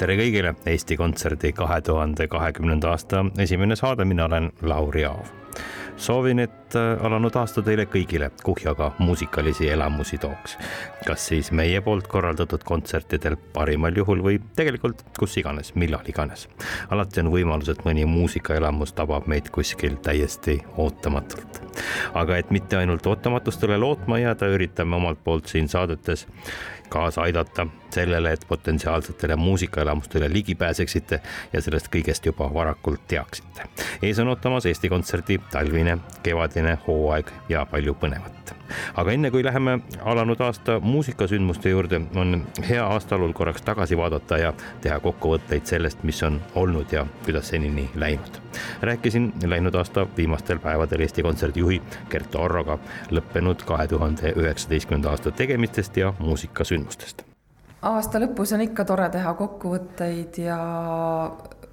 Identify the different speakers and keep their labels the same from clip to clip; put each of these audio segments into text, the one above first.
Speaker 1: Tere kõigile, Eesti Kontserdi kahe tuhande kahekümnenda aasta esimene saade, mina olen Lauri Aav. soovin, et äh, alanud aasta teile kõigile kuhjaga muusikalisi elamusi tooks. kas siis meie poolt korraldatud kontsertidel parimal juhul või tegelikult kus iganes, millal iganes. alati on võimalus, et mõni muusikaelamus tabab meid kuskil täiesti ootamatult. Aga et mitte ainult ootamatustele lootma jääda, üritame omalt poolt siin saadetes kaasa aidata sellele, et potentsiaalsetele muusikaelamustele ligi pääseksite ja sellest kõigest juba varakult teaksite. ees on ootamas Eesti Kontserdi talvine, kevadine hooaeg ja palju põnevat. aga enne kui läheme alanud aasta muusikasündmuste juurde, on hea aastalul korraks tagasi vaadata ja teha kokkuvõtteid sellest, mis on olnud ja kuidas senini läinud. rääkisin läinud aasta viimastel päevadel Eesti Kontserdi juhi Kertu Orroga lõppenud kahe tuhande üheksateistkümnenda aasta tegemistest ja muusikasündmustest.
Speaker 2: Aasta lõpus on ikka tore teha kokkuvõtteid ja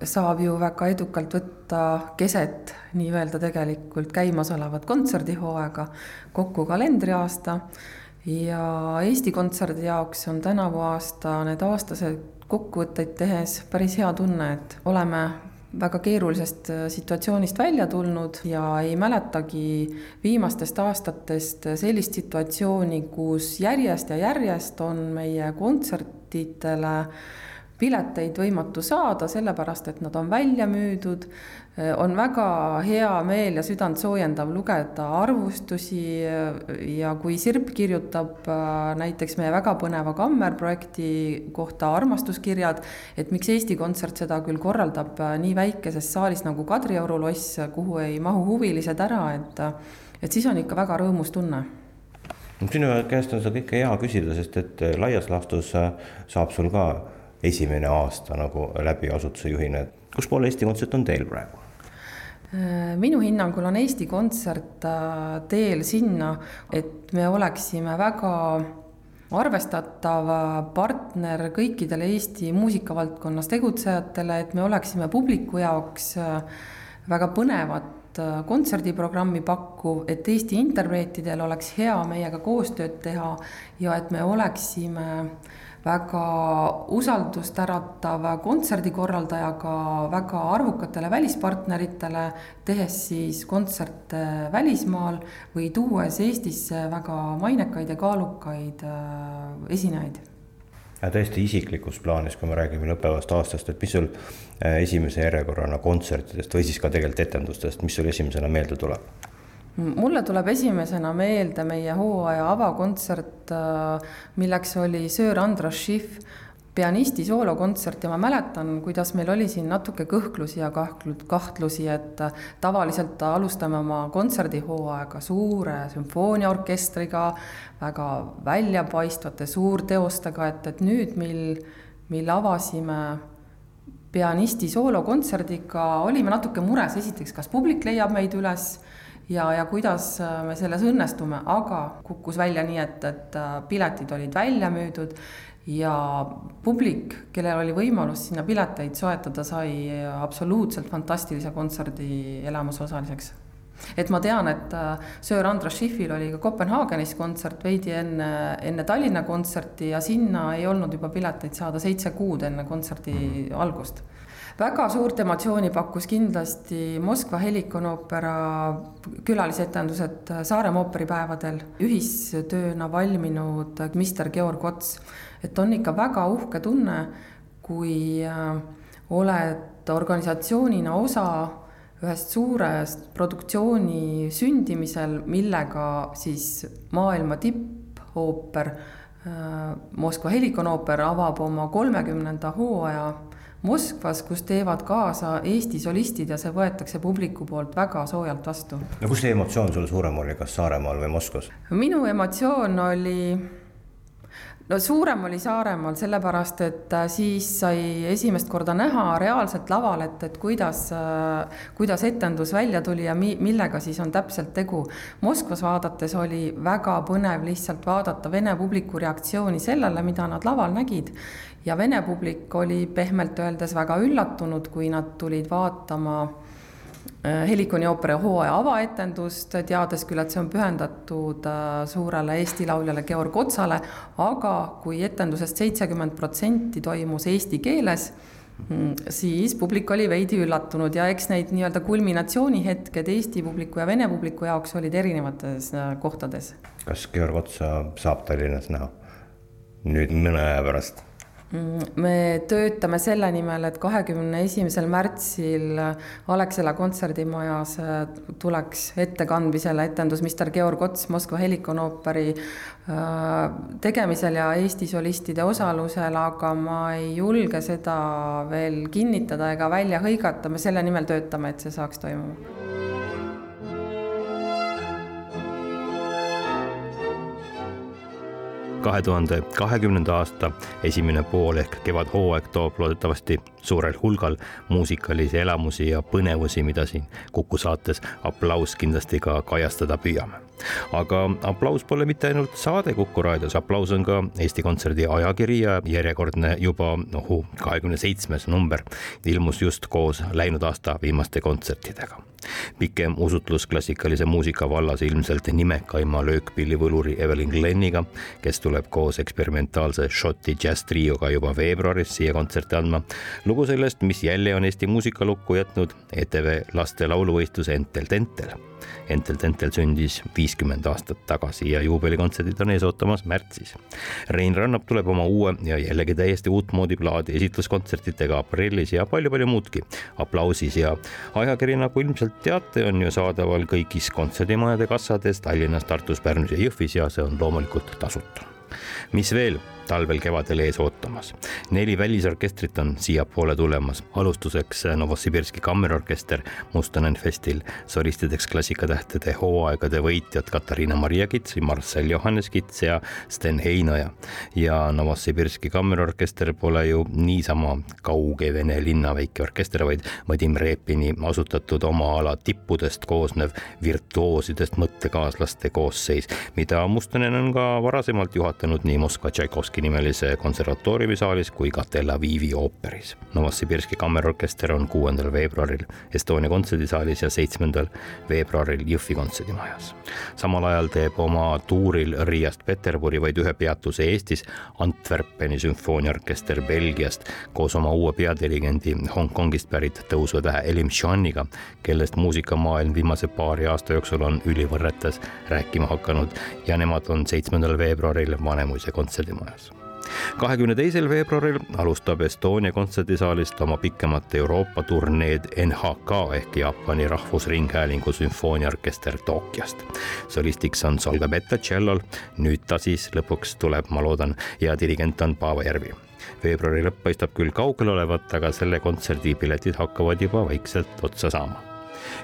Speaker 2: saab ju väga edukalt võtta keset nii-öelda tegelikult käimasolevat kontserdihooaega kokku kalendriaasta. Ja Eesti Kontserdi jaoks on tänavu aasta need aastased kokkuvõtteid tehes päris hea tunne, et oleme väga keerulisest äh, situatsioonist välja tulnud ja ei mäletagi viimastest aastatest sellist situatsiooni, kus järjest ja järjest on meie kontsertidele pileteid võimatu saada, sellepärast et nad on välja müüdud. on väga hea meel ja südant soojendav lugeda arvustusi ja kui Sirp kirjutab äh, näiteks meie väga põneva kammerprojekti kohta armastuskirjad, et miks Eesti Kontsert seda küll korraldab äh, nii väikeses saalis nagu Kadrioru loss, kuhu ei mahu huvilised ära, et, et siis on ikka väga rõõmus tunne
Speaker 1: sinu käest on seda kõike hea küsida, sest et laias laastus äh, saab sul ka esimene aasta nagu läbi asutuse juhina, et kus poole Eesti Kontsert on teel praegu?
Speaker 2: minu hinnangul on Eesti Kontsert äh, teel sinna, et me oleksime väga arvestatav partner kõikidele Eesti muusikavaldkonnas tegutsejatele, et me oleksime publiku jaoks äh, väga põnevat äh, kontserdiprogrammi pakkuv, et Eesti interpreetidel oleks hea meiega koostööd teha ja et me oleksime äh, väga usaldust äratav kontserdikorraldajaga väga arvukatele välispartneritele, tehes siis kontserte välismaal või tuues Eestisse väga mainekaid ja kaalukaid äh, esinejaid
Speaker 1: ja tõesti isiklikus plaanis, kui me räägime lõppevast aastast, et mis sul äh, esimese järjekorrana kontsertidest või siis ka tegelikult etendustest, mis sul esimesena meelde tuleb?
Speaker 2: Mulle tuleb esimesena meelde meie hooaja avakontsert, äh, milleks oli Sir Andras Schiff pianisti soolokontsert ja ma mäletan, kuidas meil oli siin natuke kõhklusi ja kahtlusi, et äh, tavaliselt alustame oma kontserdihooaega suure sümfooniaorkestriga, väga väljapaistvate suurteostega, et, et nüüd, mil, mil avasime pianisti soolokontserdiga, olime natuke mures, esiteks, kas publik leiab meid üles ja, ja kuidas äh, me selles õnnestume, aga kukkus välja nii, et, et äh, piletid olid välja müüdud ja publik, kellel oli võimalus sinna pileteid soetada, sai absoluutselt fantastilise kontserdi elamuse osaliseks et ma tean, et äh, Sir Andras Schiffil oli ka Kopenhaagenis kontsert veidi enne, enne Tallinna kontserti ja sinna ei olnud juba pileteid saada seitse kuud enne kontserdi algust väga suurt emotsiooni pakkus kindlasti Moskva Helikon-oopera külalisetendused Saaremaa ooperipäevadel, ühistööna valminud Mr Georg Ots. et on ikka väga uhke tunne, kui äh, oled organisatsioonina osa ühest suurest produktsiooni sündimisel, millega siis maailma tippooper Moskva Helikonooper avab oma kolmekümnenda hooaja Moskvas, kus teevad kaasa Eesti solistid ja see võetakse publiku poolt väga soojalt vastu.
Speaker 1: no kus see emotsioon sul suurem oli, kas Saaremaal või Moskvas?
Speaker 2: minu emotsioon oli no suurem oli Saaremaal, sellepärast et äh, siis sai esimest korda näha reaalselt laval, et, et kuidas, äh, kuidas etendus välja tuli ja mi-, millega siis on täpselt tegu. Moskvas vaadates oli väga põnev lihtsalt vaadata vene publiku reaktsiooni sellele, mida nad laval nägid. ja vene publik oli pehmelt öeldes väga üllatunud, kui nad tulid vaatama Helikoni ooperi hooaja avaetendust, teades küll, et see on pühendatud äh, suurele Eesti lauljale Georg Otsale, aga kui etendusest seitsekümmend protsenti toimus eesti keeles, mm, siis publik oli veidi üllatunud ja eks neid nii-öelda kulminatsioonihetked Eesti publiku ja Vene publiku jaoks olid erinevates äh, kohtades.
Speaker 1: kas Georg Otsa saab Tallinnas näha nüüd mõne aja pärast?
Speaker 2: Me töötame selle nimel, et kahekümne esimesel märtsil Alexela kontserdimajas äh, tuleks ettekandmisele etendus Mr Georg Ots Moskva Helikonooperi äh, tegemisel ja Eesti solistide osalusel, aga ma ei julge seda veel kinnitada ega välja hõigata, me selle nimel töötame, et see saaks toimuma
Speaker 1: kahe tuhande kahekümnenda aasta esimene pool ehk kevadhooaeg toob loodetavasti suurel hulgal muusikalisi elamusi ja põnevusi, mida siin Kuku saates aplaus kindlasti ka kajastada püüame. Aga aplaus pole mitte ainult saade Kuku raadios, aplaus on ka Eesti Kontserdi ajakiri ja järjekordne juba noh, kahekümne seitsmes number ilmus just koos läinud aasta viimaste kontsertidega pikem usutlus klassikalise muusika vallas ilmselt nimekaima löökpillivõluri Evelyn Gleniga, kes tuleb koos eksperimentaalse Šoti džässtrioga juba veebruaris siia kontserti andma. lugu sellest, mis jälle on Eesti muusikalukku jätnud ETV laste lauluvõistluse Entel Tentel Entel Tentel sündis viiskümmend aastat tagasi ja juubelikontserdid on ees ootamas märtsis. Rein Rannap tuleb oma uue ja jällegi täiesti uutmoodi plaadi esitluskontsertidega aprillis ja palju-palju muudki. aplausis ja ajakiri, nagu ilmselt teate, on ju saadaval kõigis kontserdimajade kassades Tallinnas, Tartus, Pärnus ja Jõhvis ja see on loomulikult tasuta. Mis veel? talvel-kevadel ees ootamas. neli välisorkestrit on siiapoole tulemas, alustuseks Novosibirski kammerorkester Mustonen Festil, solistideks klassikatähtede hooaegade võitjad Katariina Maria Kits, Marcel Johannes Kits ja Sten Heinoja. ja Novosibirski kammerorkester pole ju niisama kauge Vene linna väike orkester, vaid Vadim Repini asutatud oma ala tippudest koosnev virtuoosidest mõttekaaslaste koosseis, mida Mustonen on ka varasemalt juhatanud nii Moskva Tšaikovski nimelise konservatooriumi saalis kui ka Tel Avivi ooperis. Novosibirski kammerorkester on kuuendal veebruaril Estonia kontserdisaalis ja seitsmendal veebruaril Jõhvi kontserdimajas. samal ajal teeb oma tuuril Riiast Peterburi vaid ühe peatuse Eestis Antwerpeni sümfooniaorkester Belgiast koos oma uue peadirigendi Hongkongist pärit tõusvatähe Elim Shaniga, kellest muusikamaailm viimase paari aasta jooksul on ülivõrretes rääkima hakanud ja nemad on seitsmendal veebruaril Vanemuise kontserdimajas. kahekümne teisel veebruaril alustab Estonia kontserdisaalist oma pikemat Euroopa turneed NHK ehk Jaapani Rahvusringhäälingu sümfooniaorkester Tokyost. solistiks on Solga Betta tšellol, nüüd ta siis lõpuks tuleb, ma loodan, ja dirigent on Paavo Järvi. veebruari lõpp paistab küll kaugel olevat, aga selle kontserdi piletid hakkavad juba vaikselt otsa saama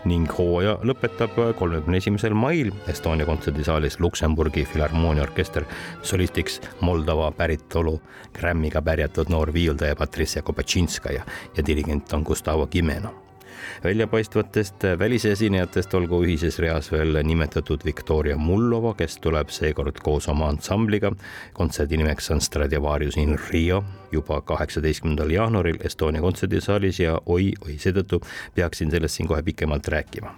Speaker 1: ning hooaja lõpetab kolmekümne esimesel mail Estonia kontserdisaalis Luksemburgi Filharmooniaorkester solistiks Moldova päritolu Grammiga pärjatud noor viiuldaja Patricia Kopatšinskaja ja dirigent on Gustavo Gimeno väljapaistvatest välisesinejatest olgu ühises reas veel nimetatud Viktoria Mullova, kes tuleb seekord koos oma ansambliga. kontserdi nimeks on Stradivarius in Rio juba kaheksateistkümnendal jaanuaril Estonia kontserdisaalis ja oi-oi, seetõttu peaksin sellest siin kohe pikemalt rääkima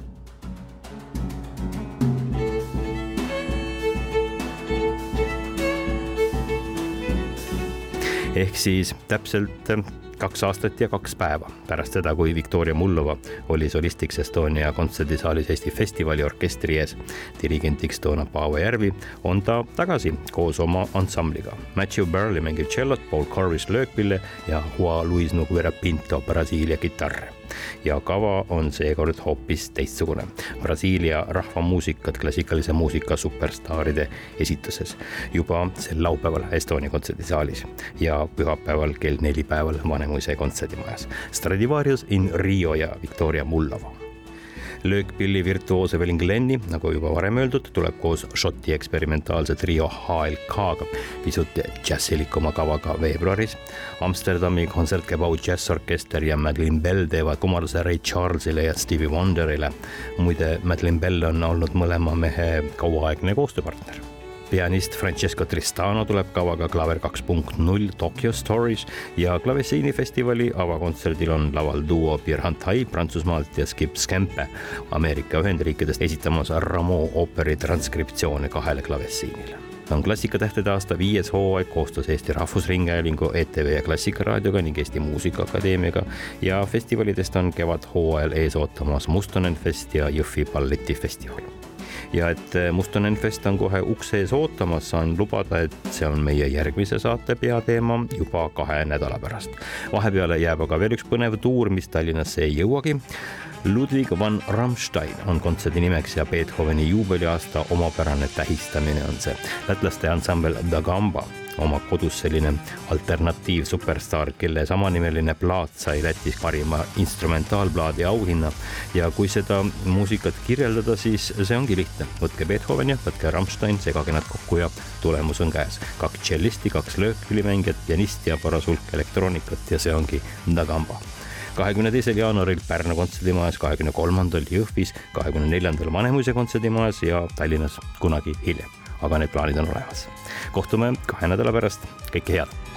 Speaker 1: ehk siis täpselt kaks aastat ja kaks päeva pärast seda, kui Viktoria Mullova oli solistiks Estonia kontserdisaalis Eesti festivali orkestri ees. dirigentiks toona Paavo Järvi on ta tagasi koos oma ansambliga. Matthew Burley mängib tšellot, Paul Corvis löökpille ja Juan Luis Noguera Pinto Brasiilia kitarre ja kava on seekord hoopis teistsugune. Brasiilia rahvamuusikat klassikalise muusika superstaaride esituses juba sel laupäeval Estonia kontserdisaalis ja pühapäeval kell neli päeval Vanemuise kontserdimajas. Stradivarius in Rio ja Victoria Mullova löökpilli virtuoos Evelyn Glenni, nagu juba varem öeldud, tuleb koos Šoti eksperimentaalse trio HLK-ga pisut džässilikuma kavaga veebruaris. Amsterdami kontsertgebau džässorkester ja Madeleine Bell teevad kummarduse Ray Charlesile ja Stevie Wonderile. muide, Madeleine Bell on olnud mõlema mehe kauaaegne koostööpartner pianist Francesco Tristano tuleb kavaga Klaver kaks punkt null Tokyo Stories ja klavessiinifestivali avakontserdil on laval duo Pierre Hantai Prantsusmaalt ja Skip Skempe Ameerika Ühendriikidest esitamas Rameau ooperi transkriptsioone kahele klavessiinile on Klassikatähtede aasta viies hooaeg koostöös Eesti Rahvusringhäälingu, ETV ja Klassikaraadioga ning Eesti Muusikaakadeemiaga ja festivalidest on kevadhooajal ees ootamas Mustonen Fest ja Jõhvi balletifestival ja et eh, Mustonen Fest on kohe ukse ees ootamas, saan lubada, et see on meie järgmise saate peateema juba kahe nädala pärast. vahepeale jääb aga veel üks põnev tuur, mis Tallinnasse ei jõuagi. Ludwig van Rammstein on kontserdi nimeks ja Beethoveni juubeliaasta omapärane tähistamine on see. lätlaste ansambel Da Gamba oma kodus selline alternatiivsuperstaar, kelle samanimeline plaat sai Lätis parima instrumentaalplaadi auhinna. ja kui seda muusikat kirjeldada, siis see ongi lihtne, võtke Beethoven ja võtke Rammstein, segage nad kokku ja tulemus on käes. kaks tšellisti, kaks löökpillimängijat, pianisti ja paras hulk elektroonikat ja see ongi Ndagamba kahekümne teisel jaanuaril Pärnu kontserdimajas, kahekümne kolmandal Jõhvis, kahekümne neljandal Vanemuise kontserdimajas ja Tallinnas kunagi hiljem. Aga need plaanid on olemas kohtume kahe nädala pärast, kõike head.